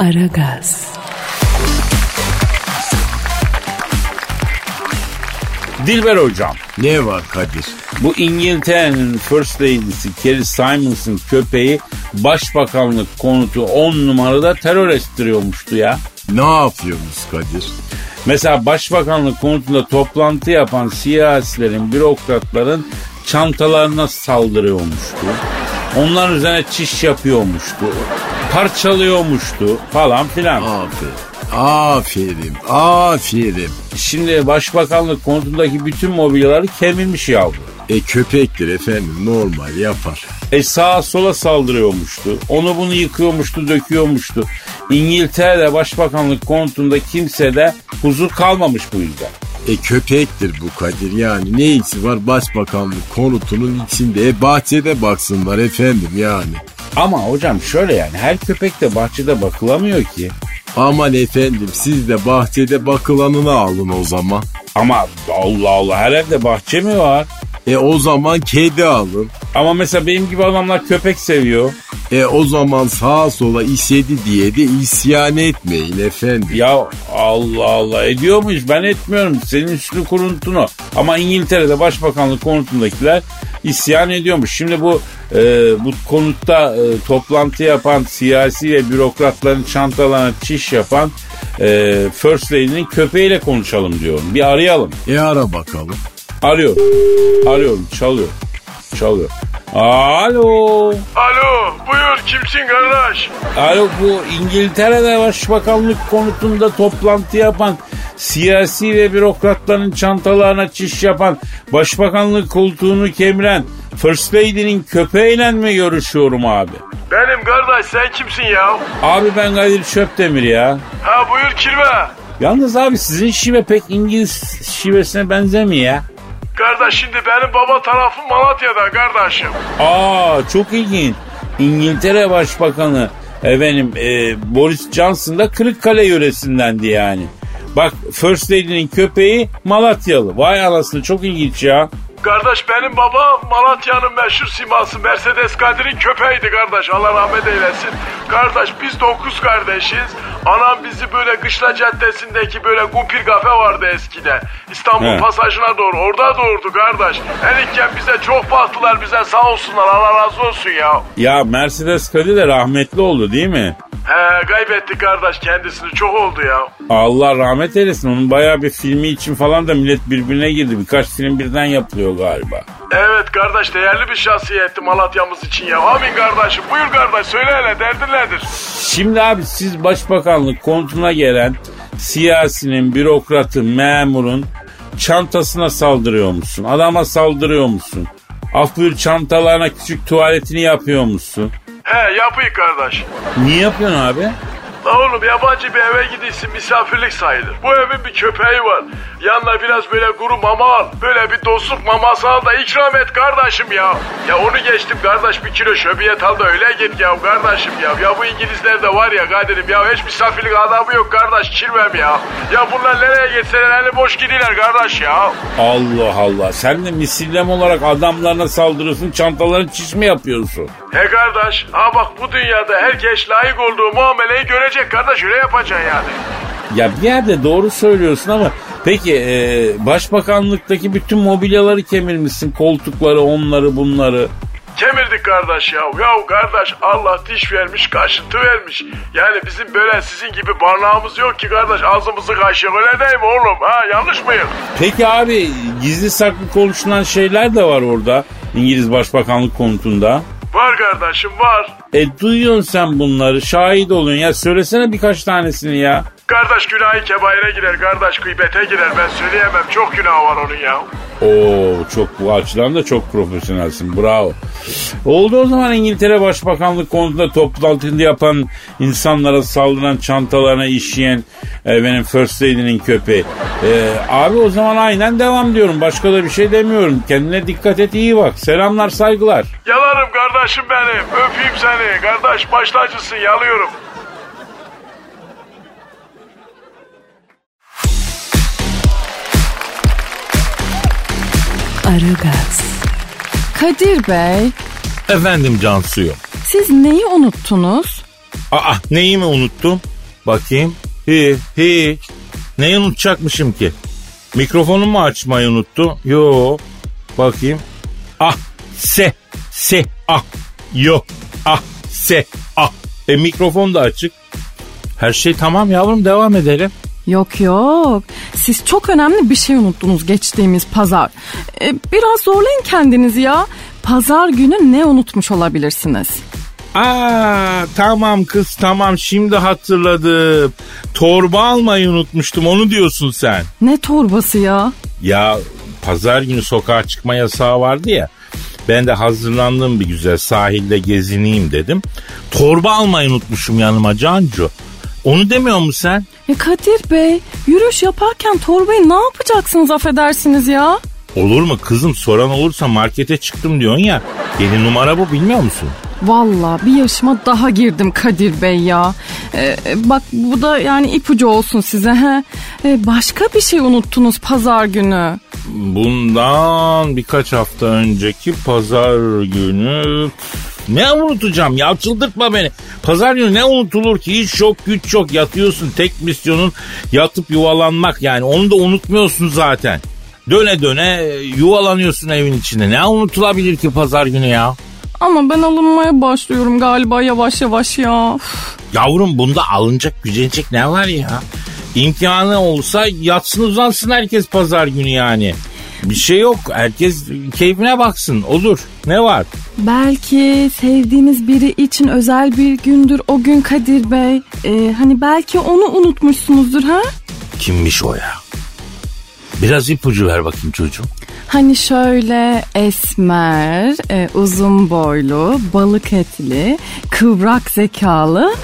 Aragaz. Dilber hocam. Ne var Kadir? Bu İngiltere'nin First Lady'si Kerry Simons'ın köpeği başbakanlık konutu 10 numarada terör estiriyormuştu ya. Ne yapıyorsunuz Kadir? Mesela başbakanlık konutunda toplantı yapan siyasilerin, bürokratların çantalarına saldırıyormuştu. Onların üzerine çiş yapıyormuştu. Parçalıyormuştu falan filan. Aferin. Aferin. Aferin. Şimdi başbakanlık konutundaki bütün mobilyaları kemirmiş yavru. E köpektir efendim normal yapar. E sağa sola saldırıyormuştu. Onu bunu yıkıyormuştu, döküyormuştu. İngiltere'de başbakanlık konutunda kimsede huzur kalmamış bu yüzden. E köpektir bu Kadir yani ne iyisi var başbakanlık konutunun içinde e bahçede baksınlar efendim yani. Ama hocam şöyle yani her köpek de bahçede bakılamıyor ki. Aman efendim siz de bahçede bakılanını alın o zaman. Ama Allah Allah her evde bahçe mi var? E o zaman kedi alın. Ama mesela benim gibi adamlar köpek seviyor. E o zaman sağa sola işedi diye de isyan etmeyin efendim. Ya Allah Allah ediyor muyuz? Ben etmiyorum. Senin üstünü kuruntunu. Ama İngiltere'de başbakanlık konutundakiler isyan ediyormuş. Şimdi bu e, bu konutta e, toplantı yapan siyasi ve bürokratların çantalarına çiş yapan e, First Lady'nin köpeğiyle konuşalım diyorum. Bir arayalım. E ara bakalım. Arıyor. Arıyorum. Çalıyor. Çalıyor. Alo. Alo buyur kimsin kardeş? Alo bu İngiltere'de başbakanlık konutunda toplantı yapan siyasi ve bürokratların çantalarına çiş yapan başbakanlık koltuğunu kemiren First Lady'nin köpeğiyle mi görüşüyorum abi? Benim kardeş sen kimsin ya? Abi ben Kadir Çöptemir ya. Ha buyur kirve. Yalnız abi sizin şive pek İngiliz şivesine benzemiyor ya. Kardeş şimdi benim baba tarafım Malatya'da kardeşim. Aa çok ilginç. İngiltere Başbakanı efendim e, Boris Johnson da Kırıkkale yöresindendi yani. Bak First Lady'nin köpeği Malatyalı. Vay anasını çok ilginç ya. Kardeş benim baba Malatya'nın meşhur siması Mercedes Kadir'in köpeğiydi kardeş. Allah rahmet eylesin. Kardeş biz dokuz kardeşiz. Anam bizi böyle Kışla Caddesi'ndeki böyle kumpir kafe vardı eskiden. İstanbul He. pasajına doğru. Orada doğurdu kardeş. Enikken bize çok baktılar bize sağ olsunlar. Allah razı olsun ya. Ya Mercedes Kadir de rahmetli oldu değil mi? He kaybetti kardeş kendisini çok oldu ya. Allah rahmet eylesin. Onun bayağı bir filmi için falan da millet birbirine girdi. Birkaç film birden yapılıyor galiba. Evet kardeş değerli bir şahsiyetti Malatya'mız için ya. Amin kardeşim buyur kardeş söyle hele derdin nedir? Şimdi abi siz başbakanlık konutuna gelen siyasinin, bürokratın, memurun çantasına saldırıyor musun? Adama saldırıyor musun? Af buyur çantalarına küçük tuvaletini yapıyor musun? He yapıyı kardeş. Niye yapıyorsun abi? La oğlum yabancı bir eve gidiyorsun misafirlik sayılır. Bu evin bir köpeği var. Yanına biraz böyle kuru mama al. Böyle bir dostluk maması al da ikram et kardeşim ya. Ya onu geçtim kardeş bir kilo şöbiyet al da öyle git ya kardeşim ya. Ya bu İngilizler de var ya Kadir'im ya hiç misafirlik adamı yok kardeş kirmem ya. Ya bunlar nereye gitseler eli boş gidiyorlar kardeş ya. Allah Allah. Sen de misillem olarak adamlarına saldırıyorsun çantalarını çiş mi yapıyorsun? He kardeş ha bak bu dünyada herkes layık olduğu muameleyi görecek kardeş öyle yapacaksın yani. Ya bir yerde doğru söylüyorsun ama peki e, başbakanlıktaki bütün mobilyaları kemirmişsin. Koltukları onları bunları. Kemirdik kardeş ya. Ya kardeş Allah diş vermiş kaşıntı vermiş. Yani bizim böyle sizin gibi barnağımız yok ki kardeş ağzımızı kaşıyor öyle değil mi oğlum? Ha yanlış mıyım? Peki abi gizli saklı konuşulan şeyler de var orada. İngiliz Başbakanlık konutunda. Var kardeşim var. E duyuyorsun sen bunları şahit oluyorsun ya söylesene birkaç tanesini ya. Kardeş günahı kebaire girer kardeş gıybete girer ben söyleyemem çok günah var onun ya. Oo çok bu açıdan da çok profesyonelsin bravo. Oldu o zaman İngiltere Başbakanlık konusunda toplantını yapan insanlara saldıran çantalarına işeyen e, benim First Lady'nin köpeği. E, abi o zaman aynen devam diyorum başka da bir şey demiyorum. Kendine dikkat et iyi bak selamlar saygılar. Yalarım kardeşim benim öpeyim seni kardeş başlacısın yalıyorum. Aragaz. Kadir Bey, Efendim Cansu'yu. siz neyi unuttunuz? Aa neyi mi unuttum? Bakayım. Hiç, hiç. Neyi unutacakmışım ki? Mikrofonumu mu açmayı unuttum? Yo. Bakayım. Ah se se ah yo ah se ah. E mikrofon da açık. Her şey tamam yavrum devam edelim. Yok yok. Siz çok önemli bir şey unuttunuz geçtiğimiz pazar. Ee, biraz zorlayın kendinizi ya. Pazar günü ne unutmuş olabilirsiniz? Aa tamam kız tamam şimdi hatırladım. Torba almayı unutmuştum onu diyorsun sen. Ne torbası ya? Ya pazar günü sokağa çıkma yasağı vardı ya. Ben de hazırlandım bir güzel sahilde gezineyim dedim. Torba almayı unutmuşum yanıma Cancu. Onu demiyor musun sen? E Kadir Bey yürüyüş yaparken torbayı ne yapacaksınız affedersiniz ya? Olur mu kızım soran olursa markete çıktım diyorsun ya. Yeni numara bu bilmiyor musun? Valla bir yaşıma daha girdim Kadir Bey ya. Ee, bak bu da yani ipucu olsun size. He. Ee, başka bir şey unuttunuz pazar günü. Bundan birkaç hafta önceki pazar günü ne unutacağım ya çıldırtma beni. Pazar günü ne unutulur ki hiç yok güç yok yatıyorsun tek misyonun yatıp yuvalanmak yani onu da unutmuyorsun zaten. Döne döne yuvalanıyorsun evin içinde ne unutulabilir ki pazar günü ya. Ama ben alınmaya başlıyorum galiba yavaş yavaş ya. Yavrum bunda alınacak gücenecek ne var ya? İmkanı olsa yatsın uzansın herkes pazar günü yani. Bir şey yok. Herkes keyfine baksın. Olur. Ne var? Belki sevdiğiniz biri için özel bir gündür o gün Kadir Bey. Ee, hani belki onu unutmuşsunuzdur ha? Kimmiş o ya? Biraz ipucu ver bakayım çocuğum. Hani şöyle esmer, e, uzun boylu, balık etli, kıvrak zekalı,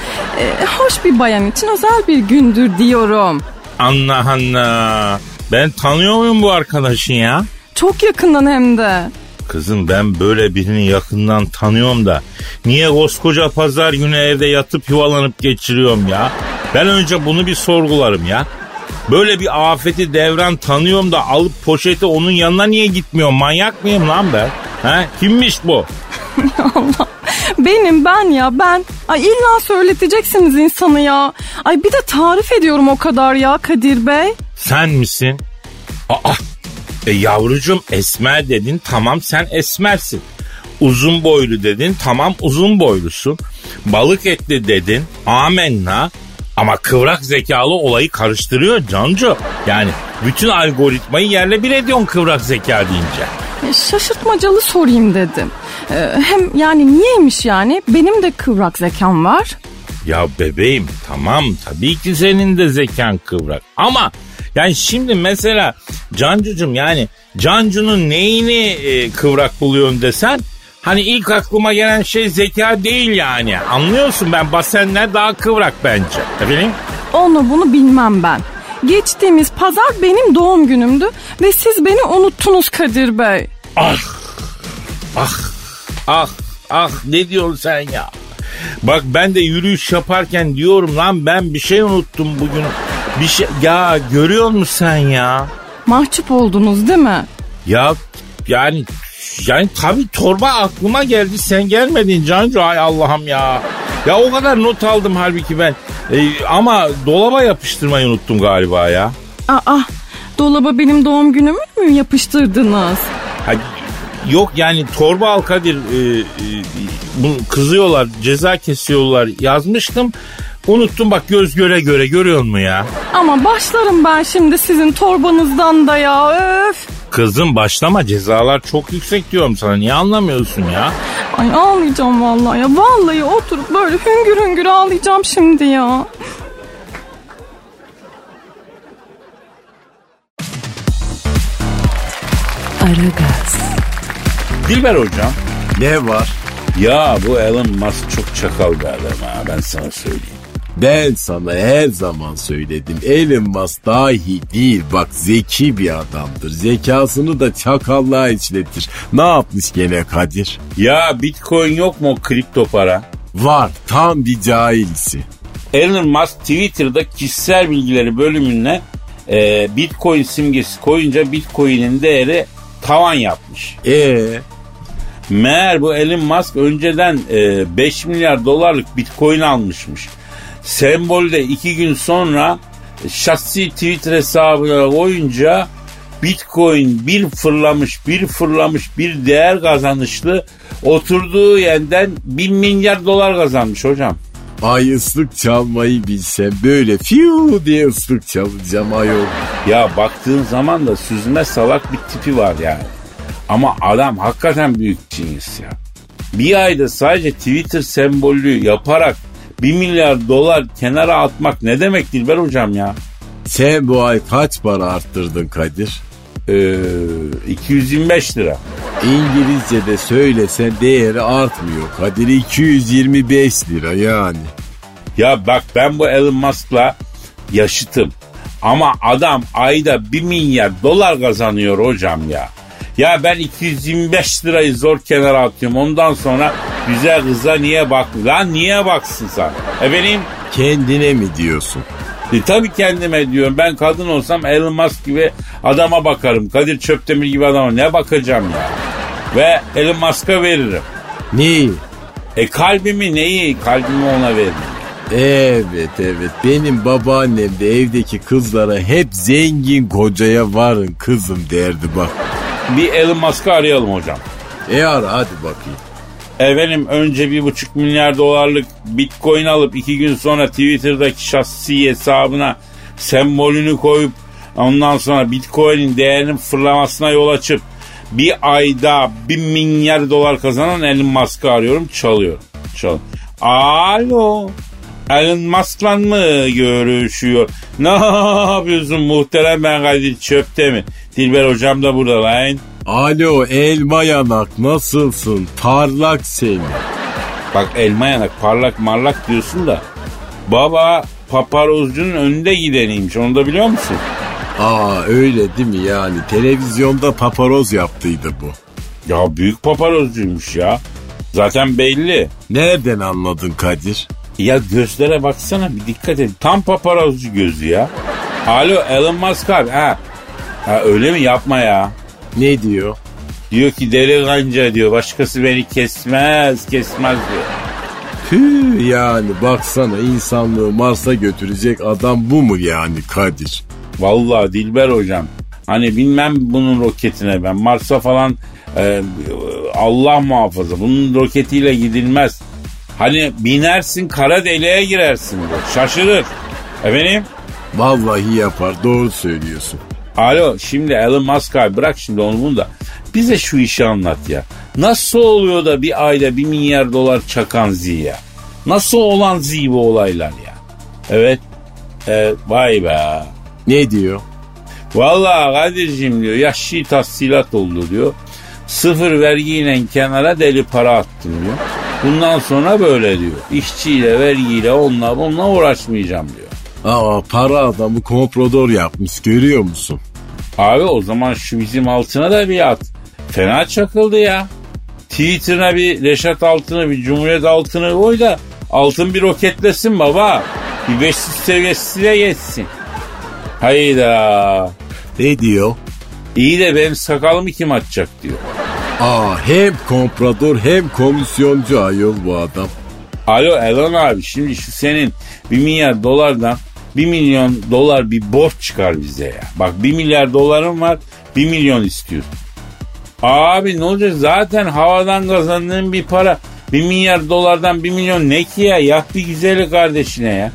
e, hoş bir bayan için özel bir gündür diyorum. Anla Hanna. Ben tanıyor muyum bu arkadaşın ya? Çok yakından hem de. Kızım ben böyle birini yakından tanıyorum da niye koskoca pazar günü evde yatıp yuvalanıp geçiriyorum ya? Ben önce bunu bir sorgularım ya. Böyle bir afeti devran tanıyorum da alıp poşeti onun yanına niye gitmiyorum? Manyak mıyım lan ben? He? Kimmiş bu? Allah. Benim ben ya ben. Ay illa söyleteceksiniz insanı ya. Ay bir de tarif ediyorum o kadar ya Kadir Bey. Sen misin? Aa, e yavrucum esmer dedin tamam sen esmersin. Uzun boylu dedin tamam uzun boylusun. Balık etli dedin amenna. Ama kıvrak zekalı olayı karıştırıyor Cancu. Yani bütün algoritmayı yerle bir ediyorsun kıvrak zeka deyince. E, Şaşırtmacalı sorayım dedim. E, hem yani niyeymiş yani? Benim de kıvrak zekam var. Ya bebeğim tamam tabii ki senin de zekan kıvrak. Ama yani şimdi mesela Cancucum yani Cancu'nun neyini e, kıvrak buluyorsun desen Hani ilk aklıma gelen şey zeka değil yani. Anlıyorsun ben basenler daha kıvrak bence. Efendim? Onu bunu bilmem ben. Geçtiğimiz pazar benim doğum günümdü ve siz beni unuttunuz Kadir Bey. Ah, ah, ah, ah ne diyorsun sen ya? Bak ben de yürüyüş yaparken diyorum lan ben bir şey unuttum bugün. Bir şey ya görüyor musun sen ya? Mahcup oldunuz değil mi? Ya yani yani tabii torba aklıma geldi sen gelmedin Cancu ay Allah'ım ya. Ya o kadar not aldım halbuki ben. E, ama dolaba yapıştırmayı unuttum galiba ya. Aa, dolaba benim doğum günümü mü yapıştırdınız? Ha, yok yani torba al Kadir e, e, kızıyorlar ceza kesiyorlar yazmıştım. Unuttum bak göz göre göre görüyor musun ya? Ama başlarım ben şimdi sizin torbanızdan da ya öf. Kızım başlama cezalar çok yüksek diyorum sana niye anlamıyorsun ya? Ay ağlayacağım vallahi ya. Vallahi oturup böyle hüngür hüngür ağlayacağım şimdi ya. Aragaz, Dilber hocam. Ne var? Ya bu Elon Musk çok çakal bir adam ha ben sana söyleyeyim. Ben sana her zaman söyledim. Elon Musk dahi değil. Bak zeki bir adamdır. Zekasını da çakallığa işletir. Ne yapmış gene Kadir? Ya bitcoin yok mu o kripto para? Var tam bir cahilsi. Elon Musk Twitter'da kişisel bilgileri bölümüne e, bitcoin simgesi koyunca bitcoin'in değeri tavan yapmış. Ee, Meğer bu Elon Musk önceden e, 5 milyar dolarlık bitcoin almışmış. Sembolde iki gün sonra şahsi Twitter hesabına koyunca Bitcoin bir fırlamış bir fırlamış bir değer kazanışlı oturduğu yerden bin milyar dolar kazanmış hocam. Ay ıslık çalmayı bilsem böyle fiu diye ıslık çalacağım ayol. Ya baktığın zaman da süzme salak bir tipi var yani. Ama adam hakikaten büyük cins ya. Bir ayda sadece Twitter sembolü yaparak 1 milyar dolar kenara atmak ne demek Dilber hocam ya? Sen bu ay kaç para arttırdın Kadir? Ee, 225 lira. İngilizce'de söylesen değeri artmıyor. Kadir 225 lira yani. Ya bak ben bu Elon Musk'la yaşıtım. Ama adam ayda 1 milyar dolar kazanıyor hocam ya. Ya ben 225 lirayı zor kenara atıyorum. Ondan sonra güzel kıza niye bak? Lan niye baksın sen? Efendim? Kendine mi diyorsun? E, tabii kendime diyorum. Ben kadın olsam Elon Musk gibi adama bakarım. Kadir Çöptemir gibi adama ne bakacağım ya? Ve Elon Musk'a veririm. Neyi? E kalbimi neyi? Kalbimi ona veririm. Evet evet benim babaannem de evdeki kızlara hep zengin kocaya varın kızım derdi bak. Bir Elon Musk'ı arayalım hocam. E ara hadi bakayım. Efendim önce bir buçuk milyar dolarlık bitcoin alıp iki gün sonra Twitter'daki şahsi hesabına sembolünü koyup ondan sonra bitcoin'in değerinin fırlamasına yol açıp bir ayda bir milyar dolar kazanan Elon Musk'ı arıyorum çalıyor. Çal. Alo. Elon Musk'la mı görüşüyor? Ne yapıyorsun muhterem ben Kadir Çöpte mi? Dilber hocam da burada lan. Alo elma yanak nasılsın? Parlak seni. Bak elma yanak parlak marlak diyorsun da. Baba paparozcunun önünde gideniymiş onu da biliyor musun? Aa öyle değil mi yani? Televizyonda paparoz yaptıydı bu. Ya büyük paparozcuymuş ya. Zaten belli. Nereden anladın Kadir? Ya gözlere baksana bir dikkat et. Tam paparozcu gözü ya. Alo Elon Musk abi. Ha. ha öyle mi yapma ya. Ne diyor? Diyor ki deli kanca diyor. Başkası beni kesmez kesmez diyor. Tüh yani baksana insanlığı Mars'a götürecek adam bu mu yani Kadir? Vallahi Dilber hocam. Hani bilmem bunun roketine ben. Mars'a falan e, Allah muhafaza. Bunun roketiyle gidilmez. Hani binersin kara deliğe girersin. diyor. Şaşırır. Efendim? Vallahi yapar doğru söylüyorsun. Alo şimdi Elon Musk abi bırak şimdi onu bunu da. Bize şu işi anlat ya. Nasıl oluyor da bir ayda bir milyar dolar çakan Z ya? Nasıl olan Z bu olaylar ya? Evet. Evet vay be. Ne diyor? Vallahi Kadir'cim diyor yaşlı tahsilat oldu diyor. Sıfır vergiyle kenara deli para attım diyor. Bundan sonra böyle diyor. İşçiyle, vergiyle, onunla bununla uğraşmayacağım diyor. Aa para adamı komprador yapmış görüyor musun? Abi o zaman şu bizim altına da bir at. Fena çakıldı ya. Twitter'ına bir Reşat altını, bir Cumhuriyet altını koy da altın bir roketlesin baba. Bir 500 seviyesine geçsin. Hayda. Ne diyor? İyi de benim sakalımı kim atacak diyor. Aa hem komprador hem komisyoncu ayol bu adam. Alo Elon abi şimdi şu senin 1 milyar dolardan 1 milyon dolar bir borç çıkar bize ya. Bak 1 milyar dolarım var 1 milyon istiyorsun. Abi ne olacak zaten havadan kazandığın bir para 1 milyar dolardan 1 milyon ne ki ya? Yap bir güzeli kardeşine ya.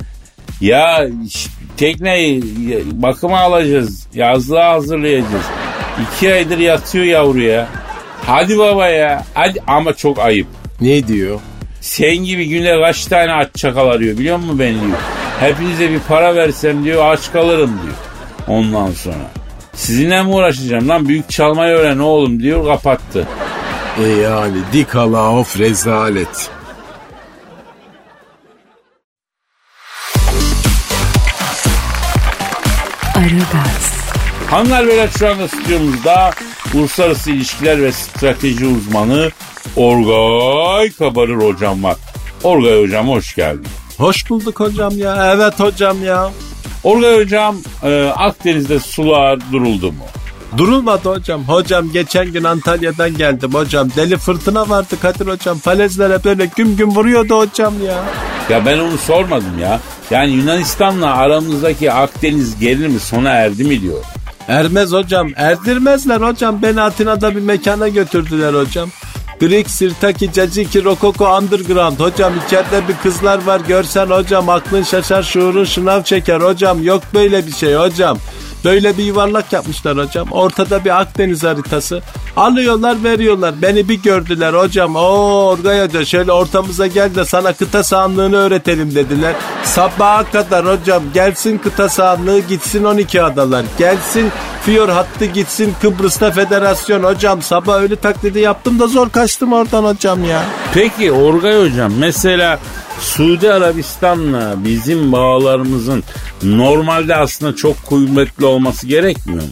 Ya tekneyi bakıma alacağız. Yazlığa hazırlayacağız. İki aydır yatıyor yavru ya. Hadi baba ya. Hadi ama çok ayıp. Ne diyor? Sen gibi günde kaç tane aç çakal arıyor biliyor musun beni diyor. Hepinize bir para versem diyor aç kalırım diyor. Ondan sonra. Sizinle mi uğraşacağım lan büyük çalmayı öğren oğlum diyor kapattı. E yani dikala of rezalet. Aragaz, Hanımlar beyler şu anda stüdyomuzda uluslararası ilişkiler ve strateji uzmanı Orgay Kabarır hocam var. Orgay hocam hoş geldin. Hoş bulduk hocam ya. Evet hocam ya. Orgay hocam e, Akdeniz'de sular duruldu mu? Durulmadı hocam. Hocam geçen gün Antalya'dan geldim hocam. Deli fırtına vardı Kadir hocam. Falezlere böyle güm güm vuruyordu hocam ya. Ya ben onu sormadım ya. Yani Yunanistan'la aramızdaki Akdeniz gerilimi sona erdi mi diyor. Ermez hocam. Erdirmezler hocam. Beni Atina'da bir mekana götürdüler hocam. Greek Sirtaki Caciki Rokoko Underground. Hocam içeride bir kızlar var. Görsen hocam aklın şaşar şuurun şınav çeker hocam. Yok böyle bir şey hocam. Böyle bir yuvarlak yapmışlar hocam. Ortada bir Akdeniz haritası. Alıyorlar veriyorlar. Beni bir gördüler hocam. Oo Orgay Hoca şöyle ortamıza gel de sana kıta sahanlığını öğretelim dediler. Sabaha kadar hocam gelsin kıta sahanlığı gitsin 12 adalar. Gelsin Fiyor hattı gitsin Kıbrıs'ta federasyon hocam. Sabah öyle taklidi yaptım da zor kaçtım oradan hocam ya. Peki Orgay Hocam mesela Suudi Arabistan'la bizim bağlarımızın normalde aslında çok kuvvetli olması gerekmiyor mu?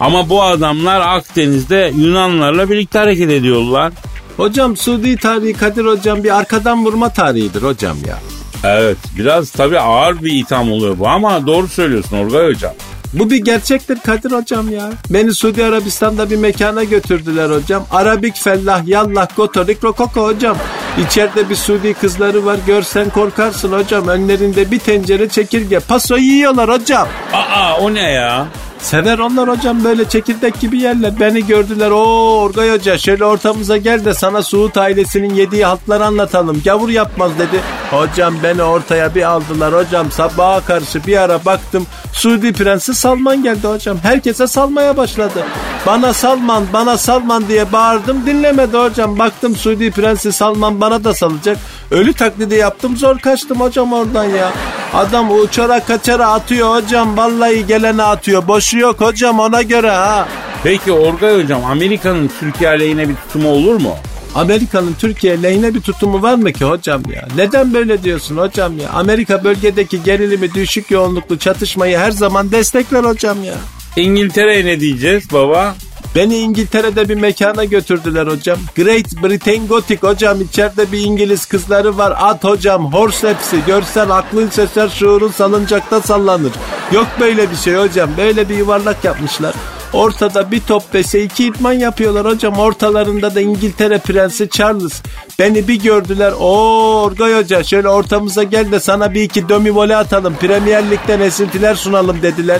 Ama bu adamlar Akdeniz'de Yunanlarla birlikte hareket ediyorlar. Hocam Suudi tarihi Kadir hocam bir arkadan vurma tarihidir hocam ya. Evet biraz tabii ağır bir itham oluyor bu ama doğru söylüyorsun Orgay Hocam. Bu bir gerçektir Kadir hocam ya. Beni Suudi Arabistan'da bir mekana götürdüler hocam. Arabik fellah yallah gotorik rokoko hocam. İçeride bir Suudi kızları var görsen korkarsın hocam. Önlerinde bir tencere çekirge. Paso yiyorlar hocam. Aa o ne ya? Sever onlar hocam böyle çekirdek gibi yerler. Beni gördüler. Oo Orgay Hoca şöyle ortamıza gel de sana Suud ailesinin yediği haltları anlatalım. Gavur yapmaz dedi. Hocam beni ortaya bir aldılar hocam. Sabaha karşı bir ara baktım. Suudi Prensi Salman geldi hocam. Herkese salmaya başladı. Bana Salman bana Salman diye bağırdım dinlemedi hocam. Baktım Suudi Prensi Salman bana da salacak. Ölü taklidi yaptım zor kaçtım hocam oradan ya. Adam uçara kaçara atıyor hocam. Vallahi gelene atıyor. Boşu yok hocam ona göre ha. Peki Orgay Hocam Amerika'nın Türkiye aleyhine bir tutumu olur mu? Amerika'nın Türkiye lehine bir tutumu var mı ki hocam ya? Neden böyle diyorsun hocam ya? Amerika bölgedeki gerilimi düşük yoğunluklu çatışmayı her zaman destekler hocam ya. İngiltere'ye ne diyeceğiz baba? Beni İngiltere'de bir mekana götürdüler hocam. Great Britain Gothic hocam içeride bir İngiliz kızları var. At hocam horse hepsi. Görsen aklın şaşar şuurun salıncakta sallanır. Yok böyle bir şey hocam. Böyle bir yuvarlak yapmışlar. Ortada bir top bese iki idman yapıyorlar hocam. Ortalarında da İngiltere Prensi Charles. Beni bir gördüler. Oo Orgay Hoca şöyle ortamıza gel de sana bir iki dömi vole atalım. Premier Lig'den esintiler sunalım dediler.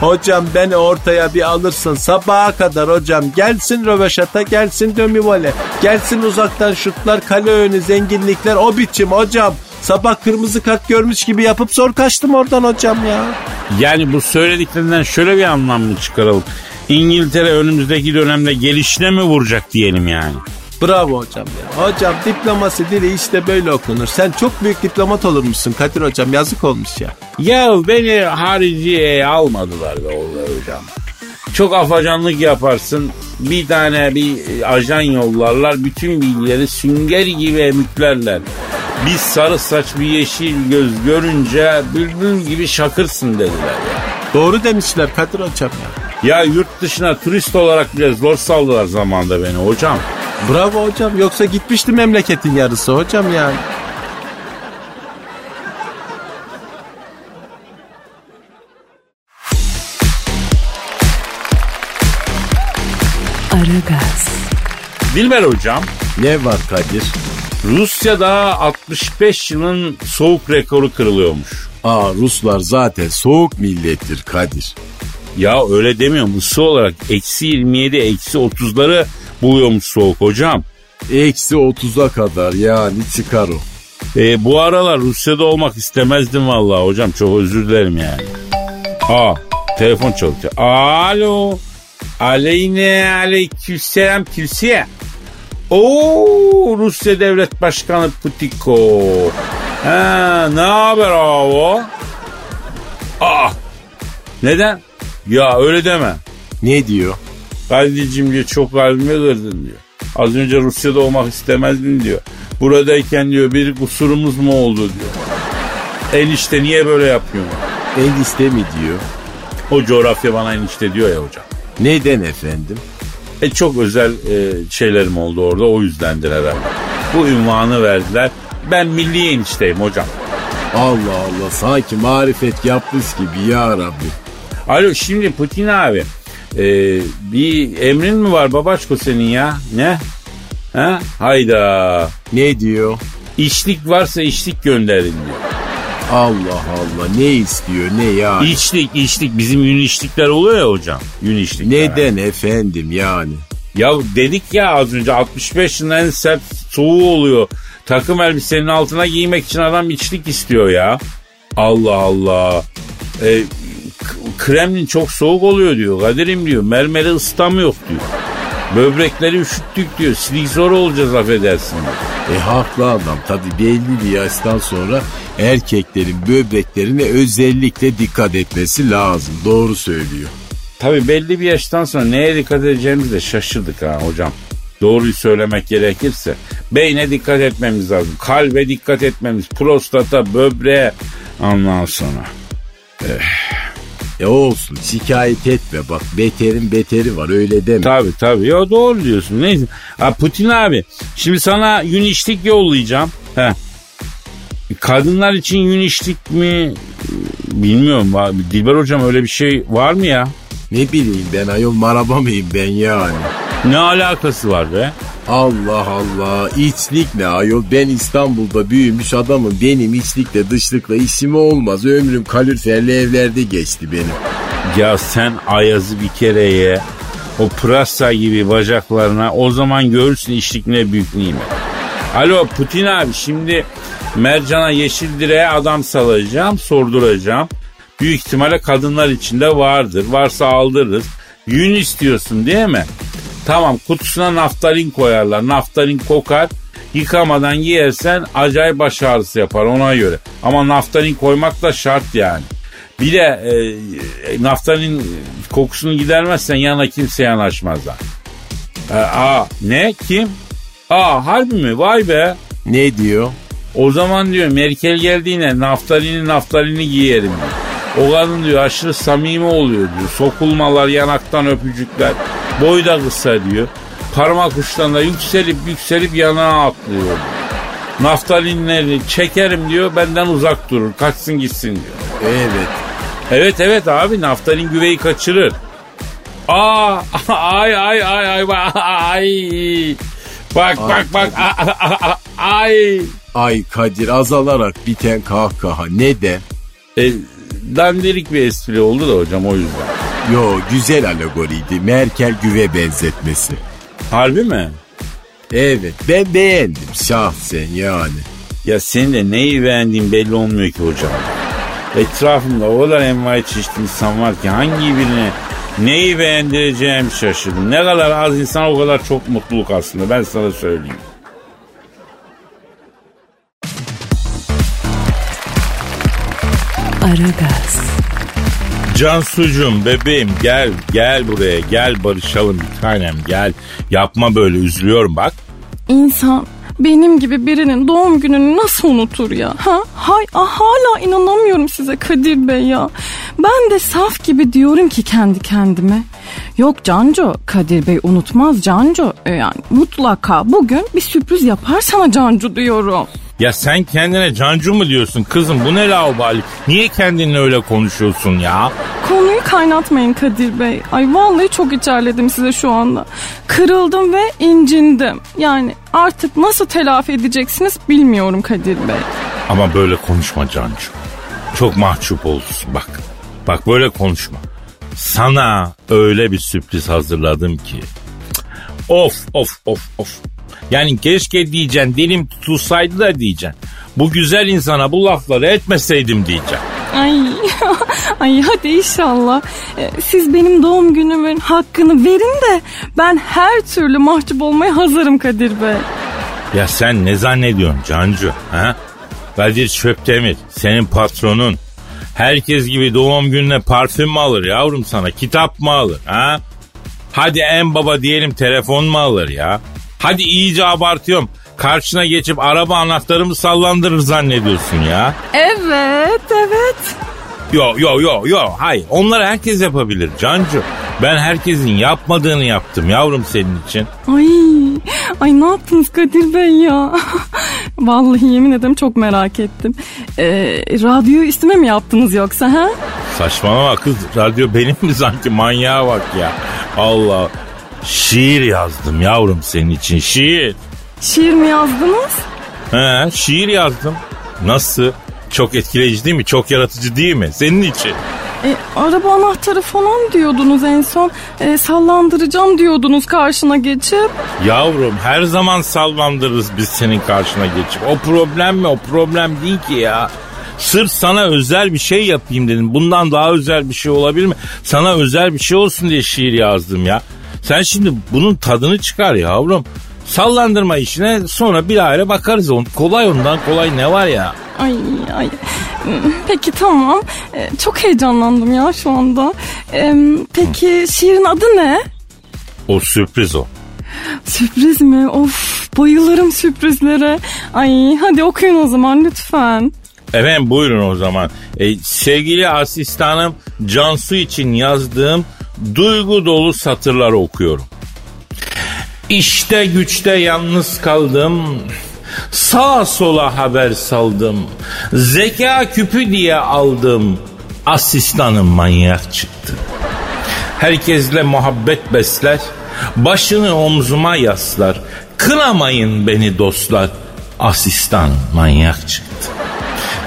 Hocam beni ortaya bir alırsın sabaha kadar hocam. Gelsin röveşata gelsin dömi vole. Gelsin uzaktan şutlar kale önü zenginlikler o biçim hocam. Sabah kırmızı kart görmüş gibi yapıp zor kaçtım oradan hocam ya. Yani bu söylediklerinden şöyle bir anlam mı çıkaralım? İngiltere önümüzdeki dönemde gelişine mi vuracak diyelim yani? Bravo hocam ya. Hocam diplomasi dili işte böyle okunur. Sen çok büyük diplomat olurmuşsun Kadir hocam yazık olmuş ya. Ya beni hariciye almadılar be Orgay Hocam. Çok afacanlık yaparsın. Bir tane bir ajan yollarlar. Bütün bilgileri sünger gibi emüklerler. Bir sarı saç bir yeşil göz görünce bülbül gibi şakırsın dediler ya. Doğru demişler Kadir hocam ya. Ya yurt dışına turist olarak bile zor saldılar zamanda beni hocam. Bravo hocam yoksa gitmişti memleketin yarısı hocam yani. Aragaz, Dilber hocam Ne var Kadir? Rusya'da 65 yılın soğuk rekoru kırılıyormuş. Aa Ruslar zaten soğuk millettir Kadir. Ya öyle demiyorum ısı olarak eksi 27 eksi 30'ları buluyormuş soğuk hocam. Eksi 30'a kadar yani çıkar o. E, bu aralar Rusya'da olmak istemezdim vallahi hocam çok özür dilerim yani. Aa telefon çalıyor. Alo. Aleyne aleykümselam kimseye. Oo Rusya Devlet Başkanı Putiko. Ha ne haber abi? Aa neden? Ya öyle deme. Ne diyor? Kadir'cim diyor çok kalbime kırdın diyor. Az önce Rusya'da olmak istemezdim diyor. Buradayken diyor bir kusurumuz mu oldu diyor. Enişte niye böyle yapıyorsun? Enişte mi diyor? O coğrafya bana enişte diyor ya hocam. Neden efendim? E çok özel e, şeylerim oldu orada o yüzdendir herhalde. Bu ünvanı verdiler. Ben milli enişteyim hocam. Allah Allah sanki marifet yapmış gibi ya Rabbi. Alo şimdi Putin abi Ee, bir emrin mi var babaşko senin ya? Ne? Ha? Hayda. Ne diyor? İçlik varsa içlik gönderin diyor. Allah Allah ne istiyor ne yani? İçlik, içlik. Bizim yün içlikler oluyor ya hocam. Yün içlikler. Neden efendim yani? Ya dedik ya az önce 65 yılın en sert soğuğu oluyor. Takım elbisenin altına giymek için adam içlik istiyor ya. Allah Allah. E, Kremlin çok soğuk oluyor diyor. Kadir'im diyor. Mermeri ısıtamıyor diyor. Böbrekleri üşüttük diyor. Silik zor olacağız affedersin. E haklı adam tabi belli bir yaştan sonra erkeklerin böbreklerine özellikle dikkat etmesi lazım. Doğru söylüyor. Tabii belli bir yaştan sonra neye dikkat edeceğimizi de şaşırdık ha hocam. Doğruyu söylemek gerekirse beyne dikkat etmemiz lazım. Kalbe dikkat etmemiz, prostata, böbreğe ondan sonra. E olsun şikayet etme bak beterin beteri var öyle deme. Tabii tabii. Ya doğru diyorsun. Neyse. Ha, Putin abi şimdi sana yün içlik yollayacağım. Heh. Kadınlar için yün içlik mi bilmiyorum. Dilber hocam öyle bir şey var mı ya? Ne bileyim ben ayol maraba mıyım ben yani. Ne alakası var be? Allah Allah içlik ne ayol ben İstanbul'da büyümüş adamım benim içlikle dışlıkla işim olmaz ömrüm kaloriferli evlerde geçti benim. Ya sen Ayaz'ı bir kere ye. O pırasa gibi bacaklarına o zaman görürsün içlik ne büyük nimet. Alo Putin abi şimdi Mercan'a yeşil direğe adam salacağım sorduracağım. Büyük ihtimalle kadınlar içinde vardır. Varsa aldırırız. Yün istiyorsun değil mi? Tamam kutusuna naftalin koyarlar. Naftalin kokar. Yıkamadan giyersen acayip baş ağrısı yapar ona göre. Ama naftalin koymak da şart yani. Bir de e, naftalin kokusunu gidermezsen yana kimse yanaşmazlar. E, aa ne kim? Aa harbi mi? Vay be. Ne diyor? O zaman diyor Merkel geldiğine naftalini naftalini giyerim diyor. O kadın diyor aşırı samimi oluyor diyor. Sokulmalar, yanaktan öpücükler. Boy da kısa diyor. Parmak uçlarında yükselip yükselip yanına atlıyor. diyor. Naftalinleri çekerim diyor benden uzak durur. Kaçsın gitsin diyor. Evet. Evet evet abi naftalin güveyi kaçırır. Aa ay ay ay ay ay. Bak bak bak a- ay. Ay Kadir azalarak biten kahkaha neden? E, dandirik bir espri oldu da hocam o yüzden. Yo güzel alegoriydi Merkel güve benzetmesi. Harbi mi? Evet ben beğendim şahsen yani. Ya senin de neyi beğendiğin belli olmuyor ki hocam. Etrafımda o kadar envai çeşit insan var ki hangi birine neyi beğendireceğim şaşırdım. Ne kadar az insan o kadar çok mutluluk aslında ben sana söyleyeyim. Aragaz, Cansucuğum bebeğim gel gel buraya gel barışalım bir tanem gel. Yapma böyle üzülüyorum bak. İnsan benim gibi birinin doğum gününü nasıl unutur ya? Ha? Hay ah, hala inanamıyorum size Kadir Bey ya. Ben de saf gibi diyorum ki kendi kendime. Yok Canco, Kadir Bey unutmaz Canco. E, Yani mutlaka bugün bir sürpriz yapar sana Cancu diyorum. Ya sen kendine cancu mu diyorsun kızım bu ne laubali? Niye kendinle öyle konuşuyorsun ya? Konuyu kaynatmayın Kadir Bey. Ay vallahi çok içerledim size şu anda. Kırıldım ve incindim. Yani artık nasıl telafi edeceksiniz bilmiyorum Kadir Bey. Ama böyle konuşma Cancu. Çok mahcup olursun bak. Bak böyle konuşma. Sana öyle bir sürpriz hazırladım ki. Of of of of. Yani keşke diyeceksin dilim tutulsaydı da diyeceksin. Bu güzel insana bu lafları etmeseydim diyeceksin. Ay, ay hadi inşallah. Ee, Siz benim doğum günümün hakkını verin de ben her türlü mahcup olmaya hazırım Kadir Bey. Ya sen ne zannediyorsun Cancu? Ha? Kadir Çöptemir senin patronun. Herkes gibi doğum gününe parfüm mü alır yavrum sana? Kitap mı alır? Ha? Hadi en baba diyelim telefon mu alır ya? Hadi iyice abartıyorum. Karşına geçip araba anahtarımı sallandırır zannediyorsun ya. Evet, evet. Yo yo yo yo hayır onları herkes yapabilir Cancu. Ben herkesin yapmadığını yaptım yavrum senin için. Ay, ay ne yaptınız Kadir Bey ya? Vallahi yemin ederim çok merak ettim. Ee, radyoyu üstüme mi yaptınız yoksa ha? Saçmalama kız radyo benim mi sanki manyağa bak ya. Allah. Şiir yazdım yavrum senin için şiir. Şiir mi yazdınız? He şiir yazdım. Nasıl? Çok etkileyici değil mi? Çok yaratıcı değil mi? Senin için. E, araba anahtarı falan diyordunuz en son. E, sallandıracağım diyordunuz karşına geçip. Yavrum her zaman sallandırırız biz senin karşına geçip. O problem mi? O problem değil ki ya. Sırf sana özel bir şey yapayım dedim. Bundan daha özel bir şey olabilir mi? Sana özel bir şey olsun diye şiir yazdım ya. Sen şimdi bunun tadını çıkar yavrum. Sallandırma işine sonra bir aile bakarız. Kolay ondan kolay ne var ya? Ay ay. Peki tamam. E, çok heyecanlandım ya şu anda. Peki şiirin adı ne? O sürpriz o. Sürpriz mi? Of bayılırım sürprizlere. Ay hadi okuyun o zaman lütfen. Efendim buyurun o zaman. E, sevgili asistanım Cansu için yazdığım duygu dolu satırları okuyorum. İşte güçte yalnız kaldım. Sağa sola haber saldım. Zeka küpü diye aldım. Asistanım manyak çıktı. Herkesle muhabbet besler. Başını omzuma yaslar. Kınamayın beni dostlar. Asistan manyak çıktı.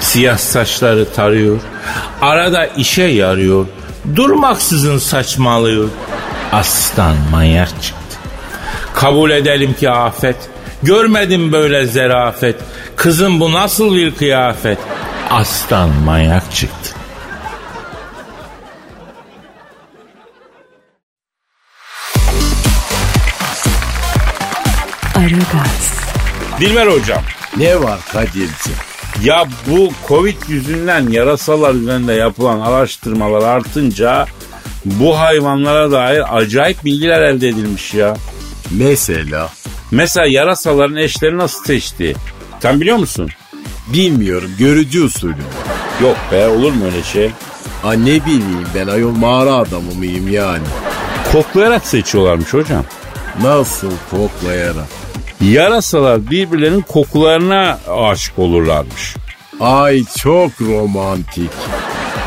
Siyah saçları tarıyor. Arada işe yarıyor. Durmaksızın saçmalıyor. Asistan manyak çıktı. Kabul edelim ki afet. Görmedim böyle zerafet. Kızım bu nasıl bir kıyafet? Aslan manyak çıktı. Aragaz, Dilber hocam. Ne var Kadir'cim? Ya bu Covid yüzünden yarasalar üzerinde yapılan araştırmalar artınca bu hayvanlara dair acayip bilgiler elde edilmiş ya. Mesela Mesela yarasaların eşleri nasıl seçti? Sen biliyor musun? bilmiyorum görücü usulü. Yok be olur mu öyle şey? Ha ne bileyim ben ayol mağara adamı mıyım yani? Koklayarak seçiyorlarmış hocam. Nasıl koklayarak? Yarasalar birbirlerinin kokularına aşık olurlarmış. Ay çok romantik.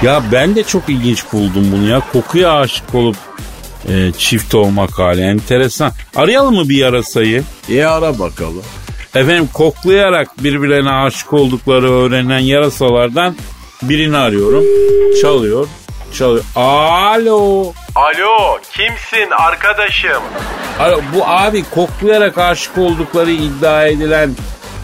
Ya ben de çok ilginç buldum bunu ya. Kokuya aşık olup e, çift olmak hali enteresan. Arayalım mı bir yarasayı? E ara bakalım. Efendim koklayarak birbirlerine aşık oldukları öğrenen yarasalardan birini arıyorum. Çalıyor, çalıyor. Alo. Alo kimsin arkadaşım? Bu abi koklayarak aşık oldukları iddia edilen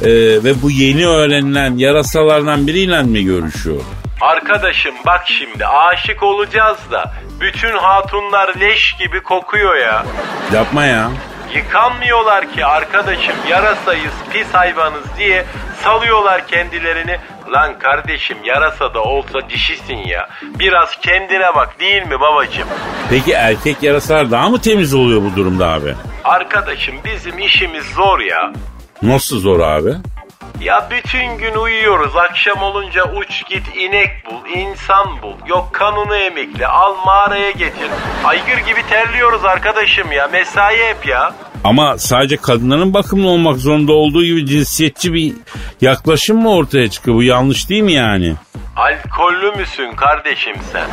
e, ve bu yeni öğrenilen yarasalardan biriyle mi görüşüyor? Arkadaşım bak şimdi aşık olacağız da bütün hatunlar leş gibi kokuyor ya. Yapma ya. Yıkanmıyorlar ki arkadaşım yarasayız pis hayvanız diye salıyorlar kendilerini. Lan kardeşim yarasa da olsa dişisin ya. Biraz kendine bak değil mi babacım? Peki erkek yarasalar daha mı temiz oluyor bu durumda abi? Arkadaşım bizim işimiz zor ya. Nasıl zor abi? Ya bütün gün uyuyoruz. Akşam olunca uç git inek bul, insan bul. Yok kanunu emekli, al mağaraya getir. Aygır gibi terliyoruz arkadaşım ya. Mesai hep ya. Ama sadece kadınların bakımlı olmak zorunda olduğu gibi cinsiyetçi bir yaklaşım mı ortaya çıkıyor? Bu yanlış değil mi yani? Alkollü müsün kardeşim sen?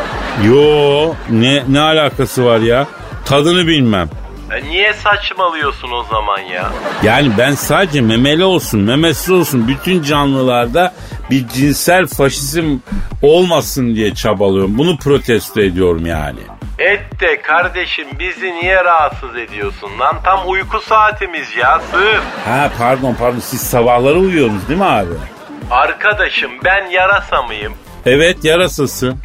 Yo ne ne alakası var ya? Tadını bilmem. E niye saçmalıyorsun o zaman ya? Yani ben sadece memeli olsun, memesiz olsun bütün canlılarda bir cinsel faşizm olmasın diye çabalıyorum. Bunu protesto ediyorum yani. Et de kardeşim bizi niye rahatsız ediyorsun lan? Tam uyku saatimiz ya sığır. Ha pardon pardon siz sabahları uyuyorsunuz değil mi abi? Arkadaşım ben yarasa mıyım? Evet yarasısın.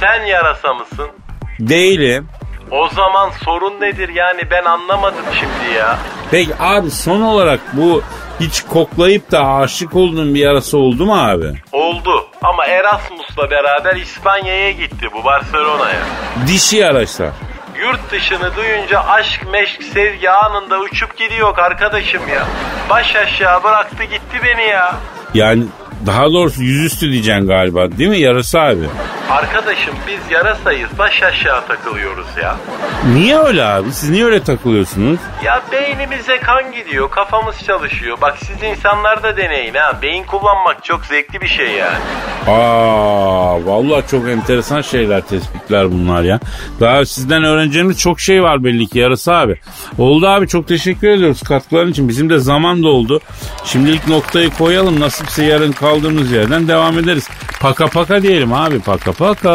Sen yarasa mısın? Değilim. O zaman sorun nedir yani ben anlamadım şimdi ya. Peki abi son olarak bu hiç koklayıp da aşık olduğun bir yarası oldu mu abi? Oldu ama Erasmus'la beraber İspanya'ya gitti bu Barcelona'ya. Dişi yarasa. Yurt dışını duyunca aşk meşk sevgi anında uçup gidiyor arkadaşım ya. Baş aşağı bıraktı gitti beni ya. Yani daha doğrusu yüzüstü diyeceksin galiba değil mi yarası abi? Arkadaşım biz yarasayız baş aşağı takılıyoruz ya. Niye öyle abi? Siz niye öyle takılıyorsunuz? Ya beynimize kan gidiyor kafamız çalışıyor. Bak siz insanlar da deneyin ha. Beyin kullanmak çok zevkli bir şey yani. Aa, vallahi çok enteresan şeyler, tespitler bunlar ya. Daha sizden öğreneceğimiz çok şey var belli ki yarısı abi. Oldu abi çok teşekkür ediyoruz katkıların için. Bizim de zaman doldu. Şimdilik noktayı koyalım. Nasipse yarın kaldığımız yerden devam ederiz. Paka paka diyelim abi. Paka paka.